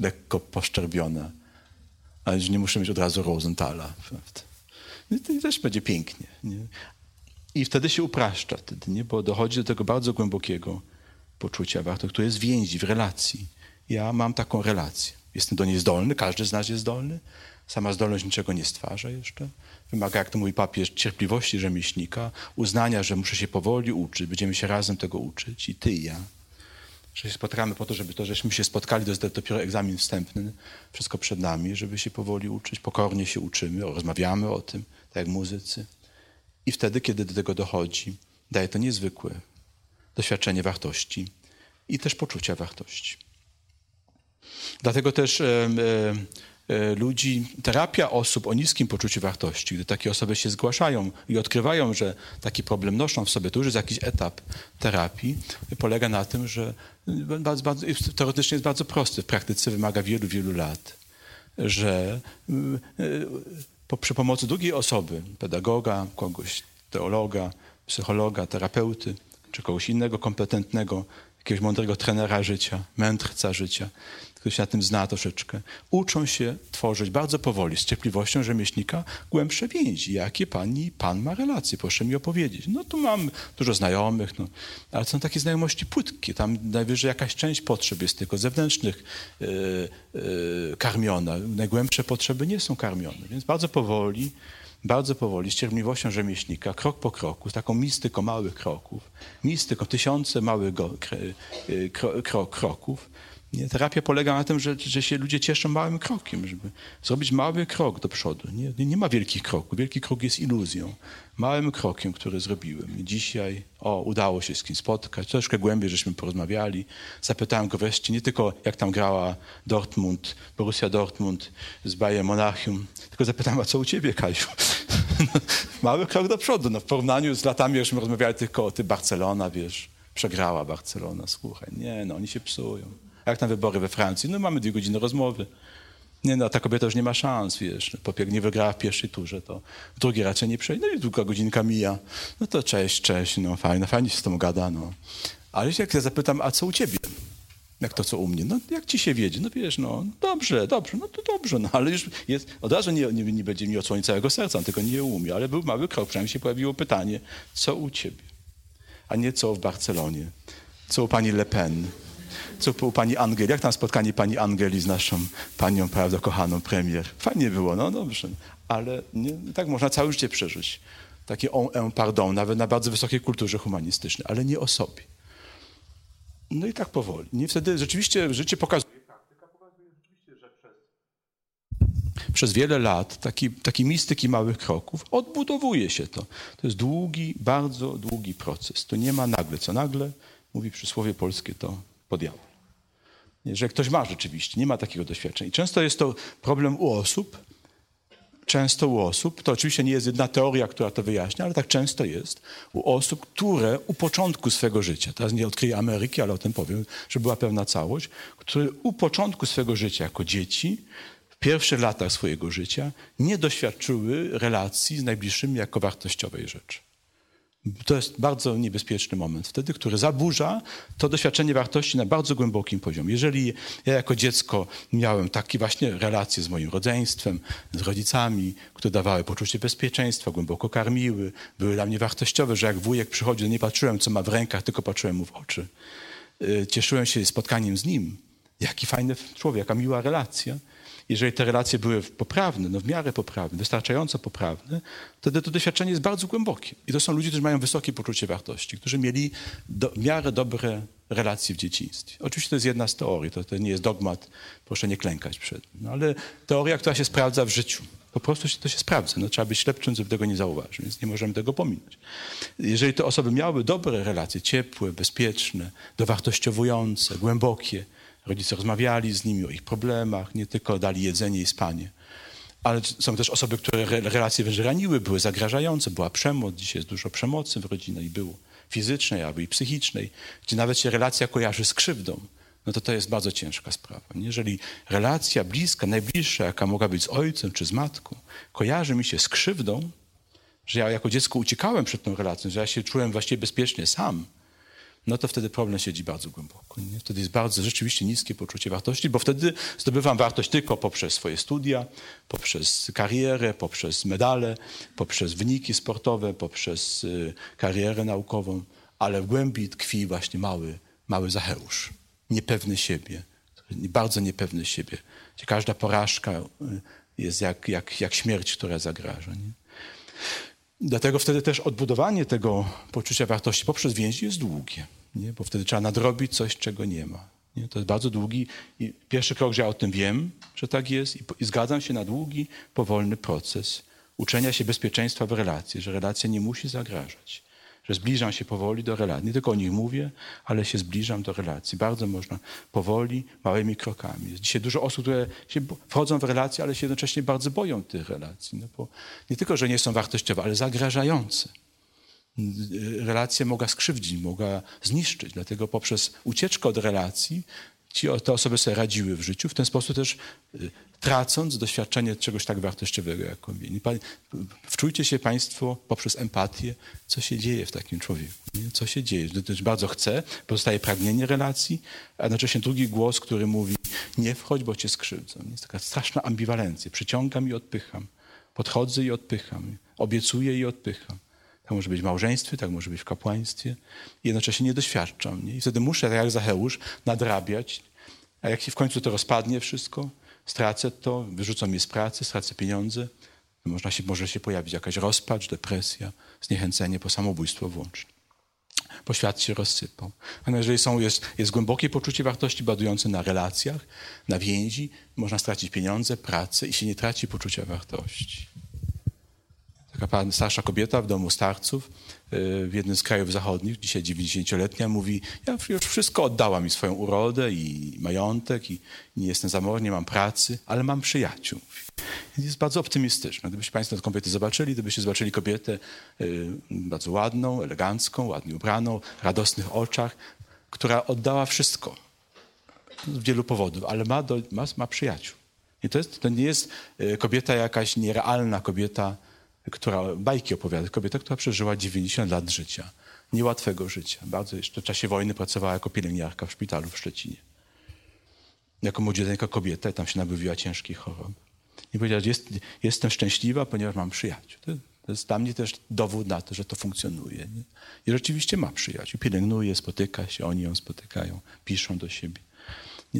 lekko poszczerbiona. Ale nie musimy mieć od razu Rosenthala. No I też będzie pięknie. Nie? I wtedy się upraszcza, wtedy, nie? bo dochodzi do tego bardzo głębokiego poczucia warto, które jest więzi, w relacji. Ja mam taką relację. Jestem do niej zdolny, każdy z nas jest zdolny. Sama zdolność niczego nie stwarza jeszcze. Wymaga, jak to mówi papież, cierpliwości rzemieślnika, uznania, że muszę się powoli uczyć, będziemy się razem tego uczyć, i ty i ja. Że się spotkamy po to, żeby to, żeśmy się spotkali, to jest dopiero egzamin wstępny, wszystko przed nami, żeby się powoli uczyć, pokornie się uczymy, rozmawiamy o tym, tak jak muzycy. I wtedy, kiedy do tego dochodzi, daje to niezwykłe doświadczenie wartości i też poczucia wartości. Dlatego też e, e, ludzi, terapia osób o niskim poczuciu wartości, gdy takie osoby się zgłaszają i odkrywają, że taki problem noszą w sobie, to już jest jakiś etap terapii, polega na tym, że bardzo, bardzo, teoretycznie jest bardzo prosty, w praktyce wymaga wielu, wielu lat, że e, przy pomocy drugiej osoby, pedagoga, kogoś, teologa, psychologa, terapeuty, czy kogoś innego kompetentnego, jakiegoś mądrego trenera życia, mędrca życia, się na tym zna troszeczkę, uczą się tworzyć bardzo powoli, z cierpliwością rzemieślnika, głębsze więzi. Jakie pani, pan ma relacje? Proszę mi opowiedzieć. No tu mam dużo znajomych, no, ale są takie znajomości płytkie. Tam najwyżej jakaś część potrzeb jest tylko zewnętrznych yy, yy, karmiona. Najgłębsze potrzeby nie są karmione. Więc bardzo powoli bardzo powoli, z cierpliwością rzemieślnika, krok po kroku, z taką mistyką małych kroków, mistyką tysiące małych go, kro, kro, kroków. Nie? Terapia polega na tym, że, że się ludzie cieszą małym krokiem, żeby zrobić mały krok do przodu. Nie, nie ma wielkich kroków. Wielki krok jest iluzją. Małym krokiem, który zrobiłem. Dzisiaj, o, udało się z kim spotkać. Troszkę głębiej żeśmy porozmawiali. Zapytałem go wreszcie nie tylko, jak tam grała Dortmund, Borussia Dortmund z Bayern Monachium, tylko zapytałem, a co u ciebie, Kasiu? <laughs> Mały krok do przodu. No, w porównaniu z latami, żeśmy rozmawiali tylko ty Barcelona, wiesz, przegrała Barcelona, słuchaj. Nie, no, oni się psują. Jak na wybory we Francji? No mamy dwie godziny rozmowy. Nie no, ta kobieta już nie ma szans, wiesz. Po nie wygrała w pierwszej turze, to w drugiej raczej nie przejdzie. No i długa godzinka mija. No to cześć, cześć, no fajnie, fajnie się z tą gada, no. Ale jak ja zapytam, a co u ciebie? Jak to, co u mnie? No jak ci się wiedzie? No wiesz, no dobrze, dobrze, no to dobrze, no ale już jest, od razu nie, nie, nie będzie mi odsłonić całego serca, tylko nie umie, ale był mały krok, przynajmniej się pojawiło pytanie, co u ciebie? A nie co w Barcelonie, co u pani Le Pen, co u pani Angeli, jak tam spotkanie pani Angeli z naszą panią, prawda, kochaną premier. Fajnie było, no dobrze, ale nie, tak można całe życie przeżyć. Takie on, en pardon, nawet na bardzo wysokiej kulturze humanistycznej, ale nie o sobie. No i tak powoli. Nie wtedy rzeczywiście życie pokazuje, przez, wiele lat taki, taki mistyki małych kroków odbudowuje się to. To jest długi, bardzo długi proces. To nie ma nagle, co nagle, mówi przysłowie polskie, to podjęło. Że ktoś ma rzeczywiście, nie ma takiego doświadczenia. I często jest to problem u osób, często u osób, to oczywiście nie jest jedna teoria, która to wyjaśnia, ale tak często jest u osób, które u początku swego życia, teraz nie odkryję Ameryki, ale o tym powiem, że była pewna całość, które u początku swego życia jako dzieci, w pierwszych latach swojego życia nie doświadczyły relacji z najbliższymi jako wartościowej rzeczy. To jest bardzo niebezpieczny moment wtedy, który zaburza to doświadczenie wartości na bardzo głębokim poziomie. Jeżeli ja jako dziecko miałem takie właśnie relacje z moim rodzeństwem, z rodzicami, które dawały poczucie bezpieczeństwa, głęboko karmiły, były dla mnie wartościowe, że jak wujek przychodził, nie patrzyłem, co ma w rękach, tylko patrzyłem mu w oczy. Y, cieszyłem się spotkaniem z nim. Jaki fajny człowiek, jaka miła relacja jeżeli te relacje były poprawne, no w miarę poprawne, wystarczająco poprawne, wtedy to doświadczenie jest bardzo głębokie. I to są ludzie, którzy mają wysokie poczucie wartości, którzy mieli do, w miarę dobre relacje w dzieciństwie. Oczywiście to jest jedna z teorii, to, to nie jest dogmat, proszę nie klękać przed nim, no, ale teoria, która się sprawdza w życiu. Po prostu to się sprawdza. No, trzeba być ślepczym, żeby tego nie zauważyć, więc nie możemy tego pominąć. Jeżeli te osoby miały dobre relacje, ciepłe, bezpieczne, dowartościowujące, głębokie, Rodzice rozmawiali z nimi o ich problemach, nie tylko dali jedzenie i spanie. Ale są też osoby, które relacje wręcz raniły, były zagrażające, była przemoc. Dzisiaj jest dużo przemocy w rodzinie i było fizycznej albo i psychicznej, gdzie nawet się relacja kojarzy z krzywdą. No to to jest bardzo ciężka sprawa. Jeżeli relacja bliska, najbliższa, jaka mogła być z ojcem czy z matką, kojarzy mi się z krzywdą, że ja jako dziecko uciekałem przed tą relacją, że ja się czułem właściwie bezpiecznie sam, no to wtedy problem siedzi bardzo głęboko. Nie? Wtedy jest bardzo rzeczywiście niskie poczucie wartości, bo wtedy zdobywam wartość tylko poprzez swoje studia, poprzez karierę, poprzez medale, poprzez wyniki sportowe, poprzez y, karierę naukową, ale w głębi tkwi właśnie mały, mały Zacheusz, niepewny siebie, bardzo niepewny siebie, gdzie każda porażka y, jest jak, jak, jak śmierć, która zagraża. Nie? Dlatego wtedy też odbudowanie tego poczucia wartości poprzez więzi jest długie, nie? bo wtedy trzeba nadrobić coś, czego nie ma. Nie? To jest bardzo długi i pierwszy krok, że ja o tym wiem, że tak jest i, i zgadzam się na długi, powolny proces uczenia się bezpieczeństwa w relacji, że relacja nie musi zagrażać że zbliżam się powoli do relacji. Nie tylko o nich mówię, ale się zbliżam do relacji. Bardzo można powoli, małymi krokami. Jest dzisiaj dużo osób, które się wchodzą w relacje, ale się jednocześnie bardzo boją tych relacji. No bo nie tylko, że nie są wartościowe, ale zagrażające. Relacje mogą skrzywdzić, mogą zniszczyć. Dlatego poprzez ucieczkę od relacji ci, te osoby sobie radziły w życiu, w ten sposób też y, tracąc doświadczenie czegoś tak wartościowego jak komień. Wczujcie się Państwo poprzez empatię, co się dzieje w takim człowieku. Nie? Co się dzieje? Też bardzo chce, pozostaje pragnienie relacji, a jednocześnie drugi głos, który mówi nie wchodź, bo cię skrzywdzą. Jest taka straszna ambiwalencja. Przyciągam i odpycham. Podchodzę i odpycham. Obiecuję i odpycham. Tak może być w małżeństwie, tak może być w kapłaństwie. I jednocześnie nie doświadczam. Nie? I wtedy muszę, tak jak Zacheusz, nadrabiać. A jak się w końcu to rozpadnie wszystko, stracę to, wyrzucą mnie z pracy, stracę pieniądze, można się, może się pojawić jakaś rozpacz, depresja, zniechęcenie po samobójstwo włącznie. Bo świat się rozsypał. A jeżeli są, jest, jest głębokie poczucie wartości bazujące na relacjach, na więzi, można stracić pieniądze, pracę i się nie traci poczucia wartości taka starsza kobieta w domu starców y, w jednym z krajów zachodnich, dzisiaj 90-letnia, mówi, ja już wszystko oddałam mi swoją urodę i majątek i nie jestem zamożny, nie mam pracy, ale mam przyjaciół. Jest bardzo optymistyczna. Gdybyście Państwo tę kobietę zobaczyli, gdybyście zobaczyli kobietę y, bardzo ładną, elegancką, ładnie ubraną, radosnych oczach, która oddała wszystko z wielu powodów, ale ma, do, ma, ma przyjaciół. I to, jest, to nie jest y, kobieta jakaś nierealna kobieta, która bajki opowiada, kobieta, która przeżyła 90 lat życia, niełatwego życia. Bardzo jeszcze w czasie wojny pracowała jako pielęgniarka w szpitalu w Szczecinie. Jako młodzieńka kobieta, tam się nabawiła ciężkich chorób. I powiedziała, jest, jestem szczęśliwa, ponieważ mam przyjaciół. To, to, jest dla mnie też dowód na to, że to funkcjonuje. Nie? I rzeczywiście ma przyjaciół. Pielęgnuje, spotyka się, oni ją spotykają, piszą do siebie.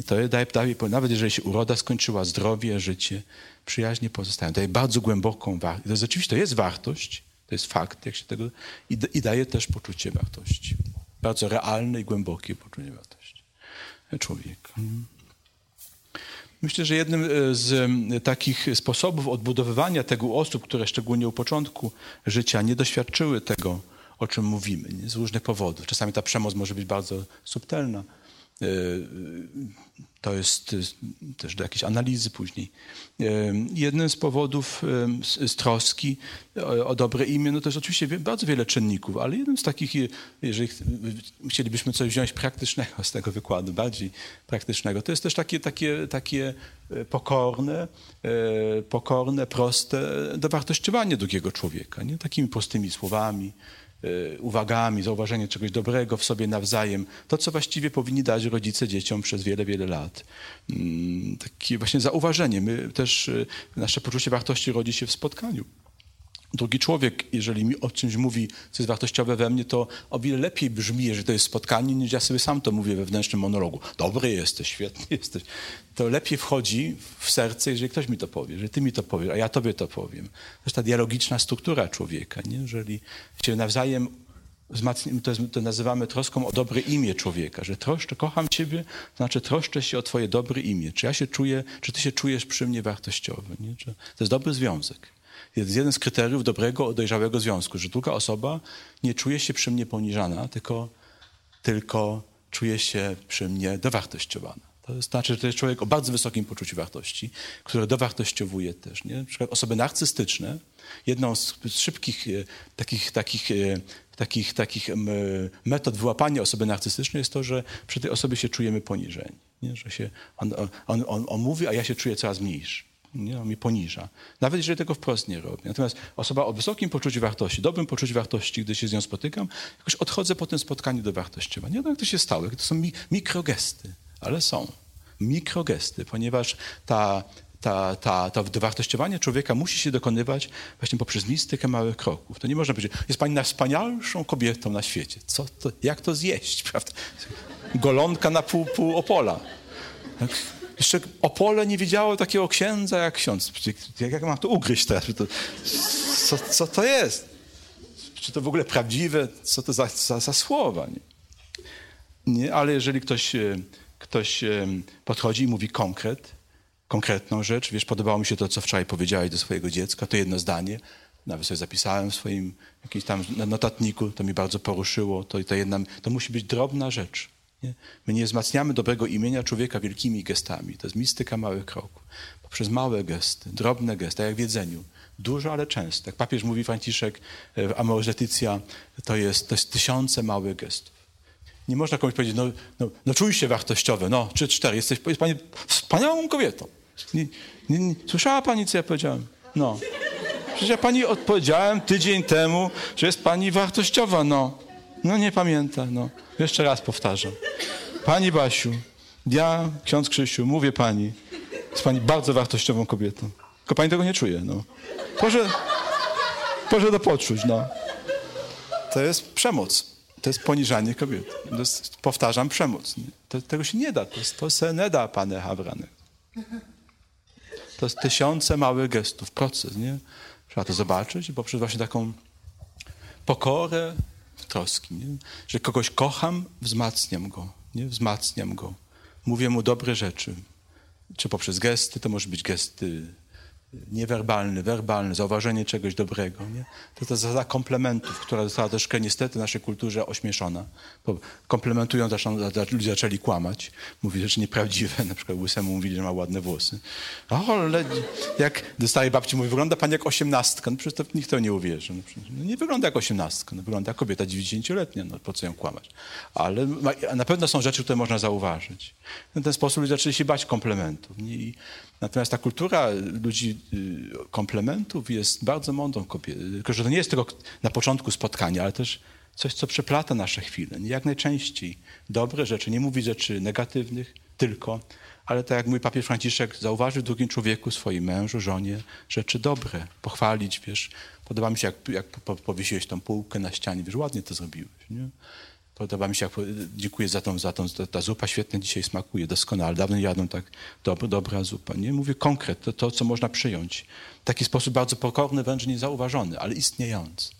To daje, daje, nawet jeżeli się uroda skończyła, zdrowie, życie, przyjaźnie pozostają. Daje bardzo głęboką wartość. Oczywiście to jest wartość, to jest fakt, jak się tego, i, i daje też poczucie wartości. Bardzo realne i głębokie poczucie wartości człowieka. Myślę, że jednym e, z takich sposobów odbudowywania tego osób, które szczególnie u początku życia nie doświadczyły tego, o czym mówimy, nie? z różnych powodów. Czasami ta przemoc może być bardzo subtelna, to jest też do jakiejś analizy później. Jednym z powodów z, troski o, dobre imię, no jest oczywiście bardzo wiele czynników, ale jednym z takich, jeżeli chcielibyśmy coś wziąć praktycznego z tego wykładu, bardziej praktycznego, to jest też takie, takie, takie e, pokorne, e, pokorne, proste dowartościowanie drugiego człowieka, nie? takimi prostymi słowami, uwagami, zauważenie czegoś dobrego w sobie nawzajem. To, co właściwie powinni dać rodzice dzieciom przez wiele, wiele lat. Mm, takie właśnie zauważenie. My też, y, nasze poczucie wartości rodzi się w spotkaniu drugi człowiek, jeżeli mi o czymś mówi, co jest wartościowe we mnie, to o wiele lepiej brzmi, jeżeli to jest spotkanie, niż ja sobie sam to mówię we wewnętrznym monologu. Dobry jesteś, świetny <laughs> jesteś. To lepiej wchodzi w serce, jeżeli ktoś mi to powie, jeżeli ty mi to powiesz, a ja tobie to powiem. To jest ta dialogiczna struktura człowieka. Nie? Jeżeli się nawzajem to, to nazywamy troską o dobre imię człowieka, że troszczę, kocham ciebie, to znaczy troszczę się o twoje dobre imię. Czy ja się czuję, czy ty się czujesz przy mnie wartościowy. Nie? to jest dobry związek jest jeden z kryteriów dobrego, dojrzałego związku, że druga osoba nie czuje się przy mnie poniżana, tylko, tylko czuje się przy mnie dowartościowana. To znaczy, że to jest człowiek o bardzo wysokim poczuciu wartości, które dowartościowuje też. Nie? Na przykład osoby narcystyczne, jedną z szybkich e, takich, takich, e, takich, takich metod wyłapania osoby narcystycznej jest to, że przy tej osobie się czujemy poniżeni. Nie? Że się on, on, on, on mówi, a ja się czuję coraz mniejszy. Nie, on mnie poniża. Nawet jeżeli tego wprost nie robi. Natomiast osoba o wysokim poczuciu wartości, dobrym poczuciu wartości, gdy się z nią spotykam, jakoś odchodzę po tym spotkaniu do wartościowania. Nie wiem, jak to się stało. To są mi mikrogesty, ale są. Mikrogesty, ponieważ ta, ta, ta, to dowartościowanie człowieka musi się dokonywać właśnie poprzez mistykę małych kroków. To nie można powiedzieć, jest pani najwspanialszą kobietą na świecie. Co to, jak to zjeść, prawda? Golonka na pół, pół opola. Tak? Jeszcze Opole nie widziało takiego księdza jak ksiądz. Jak, jak mam to ugryźć teraz? To, co, co, to jest? Czy to w ogóle prawdziwe? Co to za, za, za słowa? Nie? nie? Ale jeżeli ktoś, e, ktoś e, podchodzi i mówi konkret, konkretną rzecz, wiesz, podobało mi się to, co wczoraj powiedziałeś do swojego dziecka, to jedno zdanie, nawet sobie zapisałem w swoim jakimś tam notatniku, to mi bardzo poruszyło, to, to, jedna, to musi być drobna rzecz. Nie? My nie wzmacniamy dobrego imienia człowieka wielkimi gestami. To jest mistyka małych kroków. Poprzez małe gesty, drobne gesty, tak jak w jedzeniu. Dużo, ale często. Jak papież mówi Franciszek, e, Leticia, to jest, to jest tysiące małych gestów. Nie można komuś powiedzieć, no, no, no czuj się wartościowy, no, trzy, cztery, jesteś jest pani wspaniałą kobietą. Nie, nie, nie, słyszała pani, co ja powiedziałem? No. Przecież ja pani odpowiedziałem tydzień temu, że jest pani wartościowa, no. No nie pamięta, no. Jeszcze raz powtarzam. Pani Basiu, ja, ksiądz Krzysiu, mówię pani, jest pani bardzo wartościową kobietą. Tylko pani tego nie czuje, no. Proszę, proszę to poczuć, no. To jest przemoc. To jest poniżanie kobiety. To jest, powtarzam, przemoc. To, tego się nie da. To, to se nie da, panie Hawrany. To jest tysiące małych gestów, proces, nie? Trzeba to zobaczyć poprzez właśnie taką pokorę, troski. Nie? Że kogoś kocham, wzmacniam go, nie? wzmacniam go. Mówię mu dobre rzeczy. Czy poprzez gesty, to może być gesty niewerbalny, werbalny, zauważenie czegoś dobrego. Nie? To jest zasada komplementów, która została troszkę niestety w naszej kulturze ośmieszona. Komplementują, zaczą, ludzie zaczęli kłamać, mówić rzeczy nieprawdziwe. Na przykład łysemu mówili, że ma ładne włosy. O, ale jak dostaje babci, mówi, wygląda pani jak osiemnastka. No przecież to, nikt to nie uwierzy. No, no, nie wygląda jak osiemnastka, no, wygląda jak kobieta 90-letnia. No, po co ją kłamać? Ale na pewno są rzeczy, które można zauważyć. W ten sposób ludzie zaczęli się bać komplementów. I Natomiast ta kultura ludzi komplementów jest bardzo mądrą kobietą. Tylko, że to nie jest tylko na początku spotkania, ale też coś, co przeplata nasze chwile. Jak najczęściej dobre rzeczy, nie mówić rzeczy negatywnych tylko, ale tak jak mój papież Franciszek zauważył w drugim człowieku, swoim mężu, żonie, rzeczy dobre, pochwalić, wiesz. Podoba mi się, jak, jak powiesiłeś tą półkę na ścianie, wiesz, ładnie to zrobiłeś, nie? Podoba mi się, jak, dziękuję za tą, za tą ta zupa świetnie dzisiaj smakuje, doskonale. Dawno jadłem tak dob, dobra zupa. Nie mówię konkret, to, to, co można przyjąć. W taki sposób bardzo pokorny, wręcz niezauważony, ale istniejący.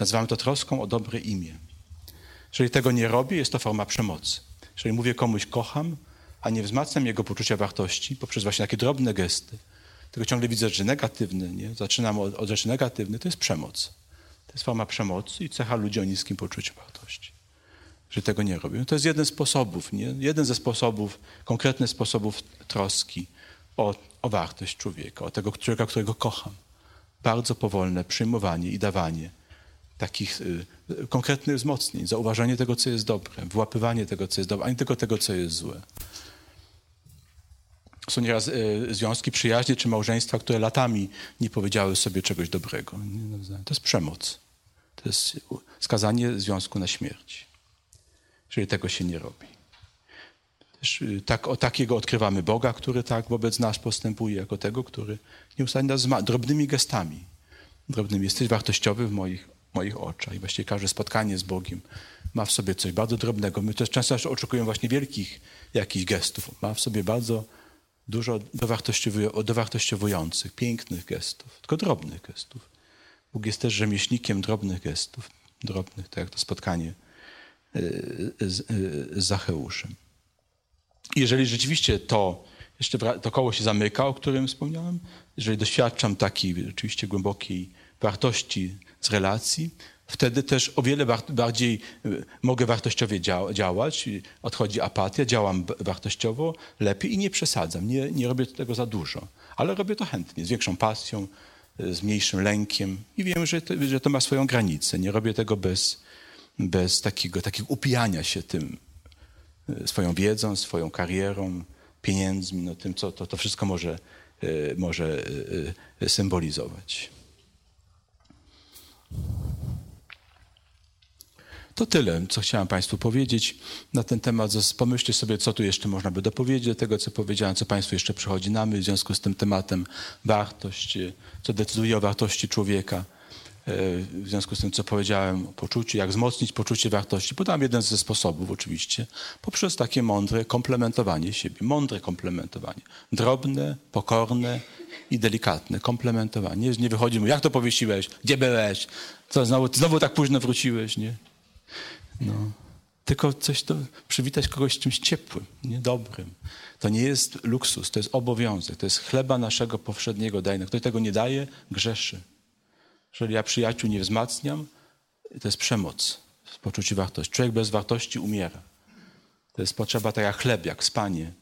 Nazywamy to troską o dobre imię. Jeżeli tego nie robię, jest to forma przemocy. Jeżeli mówię komuś kocham, a nie wzmacniam jego poczucia wartości poprzez właśnie takie drobne gesty, tylko ciągle widzę rzeczy negatywne, nie? zaczynam od, od rzeczy negatywnych, to jest przemoc. To jest forma przemocy i cecha ludzi o niskim poczuciu wartości. Że tego nie robią. To jest jeden z sposobów, nie? jeden ze sposobów, konkretnych sposobów troski o, o wartość człowieka, o tego człowieka, którego kocham. Bardzo powolne przyjmowanie i dawanie takich y, konkretnych wzmocnień, zauważanie tego, co jest dobre, wyłapywanie tego, co jest dobre, a nie tylko tego, co jest złe. Są nieraz y, związki przyjaźnie czy małżeństwa, które latami nie powiedziały sobie czegoś dobrego. To jest przemoc. To jest skazanie związku na śmierć, jeżeli tego się nie robi. Y, tak, o takiego odkrywamy Boga, który tak wobec nas postępuje, jako tego, który nieustannie nas ma drobnymi gestami. Drobnymi. Jesteś wartościowy w moich, moich oczach. I właściwie każde spotkanie z Bogiem ma w sobie coś bardzo drobnego. My też często oczekujemy właśnie wielkich jakichś gestów. Ma w sobie bardzo dużo dowartościowujących, pięknych gestów, tylko drobnych gestów. Bóg jest też rzemieślnikiem drobnych gestów, drobnych, tak jak to spotkanie e, z Zacheuszem. Jeżeli rzeczywiście to, jeszcze to koło się zamyka, o którym wspomniałem, jeżeli doświadczam takiej rzeczywiście głębokiej wartości z relacji, wtedy też o wiele bardziej y, mogę wartościowie działać, odchodzi apatia, działam wartościowo lepiej i nie przesadzam, nie, nie robię tego za dużo, ale robię to chętnie, z większą pasją, y, z mniejszym lękiem i wiem, że to, że to ma swoją granicę. Nie robię tego bez, bez takiego, takiego upijania się tym, y, swoją wiedzą, swoją karierą, pieniędzmi, no tym, co to, to wszystko może, może symbolizować. To tyle, co chciałem Państwu powiedzieć na ten temat. Pomyślcie sobie, co tu jeszcze można by dopowiedzieć do tego, co powiedziałem, co Państwu jeszcze przychodzi na myśl w związku z tym tematem wartość, co decyduje o wartości człowieka. E, w związku z tym, co powiedziałem o poczuciu, jak wzmocnić poczucie wartości. Podam jeden ze sposobów oczywiście, poprzez takie mądre komplementowanie siebie. Mądre komplementowanie. Drobne, pokorne i delikatne komplementowanie. Nie wychodzi mu, jak to powiesiłeś, gdzie byłeś, co, znowu, znowu tak późno wróciłeś, nie? No. Tylko coś to, przywitać kogoś czymś ciepłym, niedobrym. To nie jest luksus, to jest obowiązek, to jest chleba naszego powszedniego daj. Kto tego nie daje, grzeszy. Jeżeli ja przyjaciół nie wzmacniam, to jest przemoc, poczucie wartości. Człowiek bez wartości umiera. To jest potrzeba tak jak chleb, jak spanie.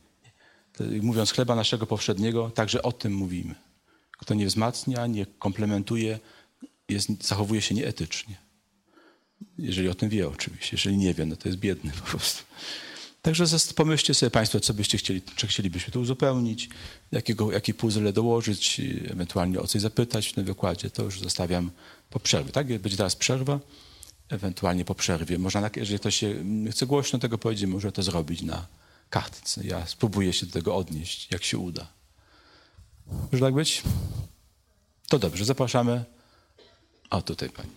Mówiąc chleba naszego powszedniego, także o tym mówimy. Kto nie wzmacnia, nie komplementuje, jest, zachowuje się nieetycznie. Jeżeli o tym wie oczywiście. Jeżeli nie wie, no to jest biedny po prostu. Także pomyślcie sobie Państwo, co byście chcieli, czy chcielibyśmy to uzupełnić, jakiego, jaki puzzle dołożyć, ewentualnie o coś zapytać w tym wykładzie. To już zostawiam po przerwie. Tak? Będzie teraz przerwa, ewentualnie po przerwie. Można, jeżeli ktoś się chce głośno tego powiedzieć, może to zrobić na kartce. Ja spróbuję się do tego odnieść, jak się uda. Może tak być? To dobrze, zapraszamy. O, tutaj pani.